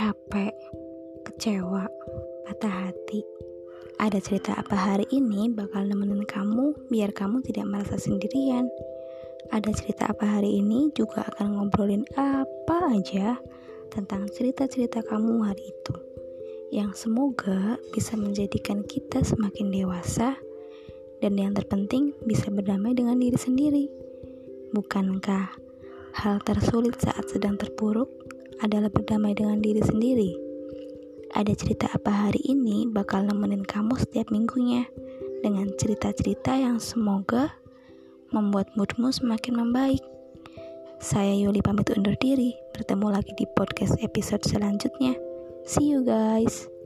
capek, kecewa, patah hati. Ada cerita apa hari ini bakal nemenin kamu biar kamu tidak merasa sendirian. Ada cerita apa hari ini juga akan ngobrolin apa aja tentang cerita-cerita kamu hari itu. Yang semoga bisa menjadikan kita semakin dewasa dan yang terpenting bisa berdamai dengan diri sendiri. Bukankah hal tersulit saat sedang terpuruk adalah berdamai dengan diri sendiri. Ada cerita apa hari ini bakal nemenin kamu setiap minggunya dengan cerita-cerita yang semoga membuat moodmu semakin membaik. Saya Yuli pamit undur diri, bertemu lagi di podcast episode selanjutnya. See you guys.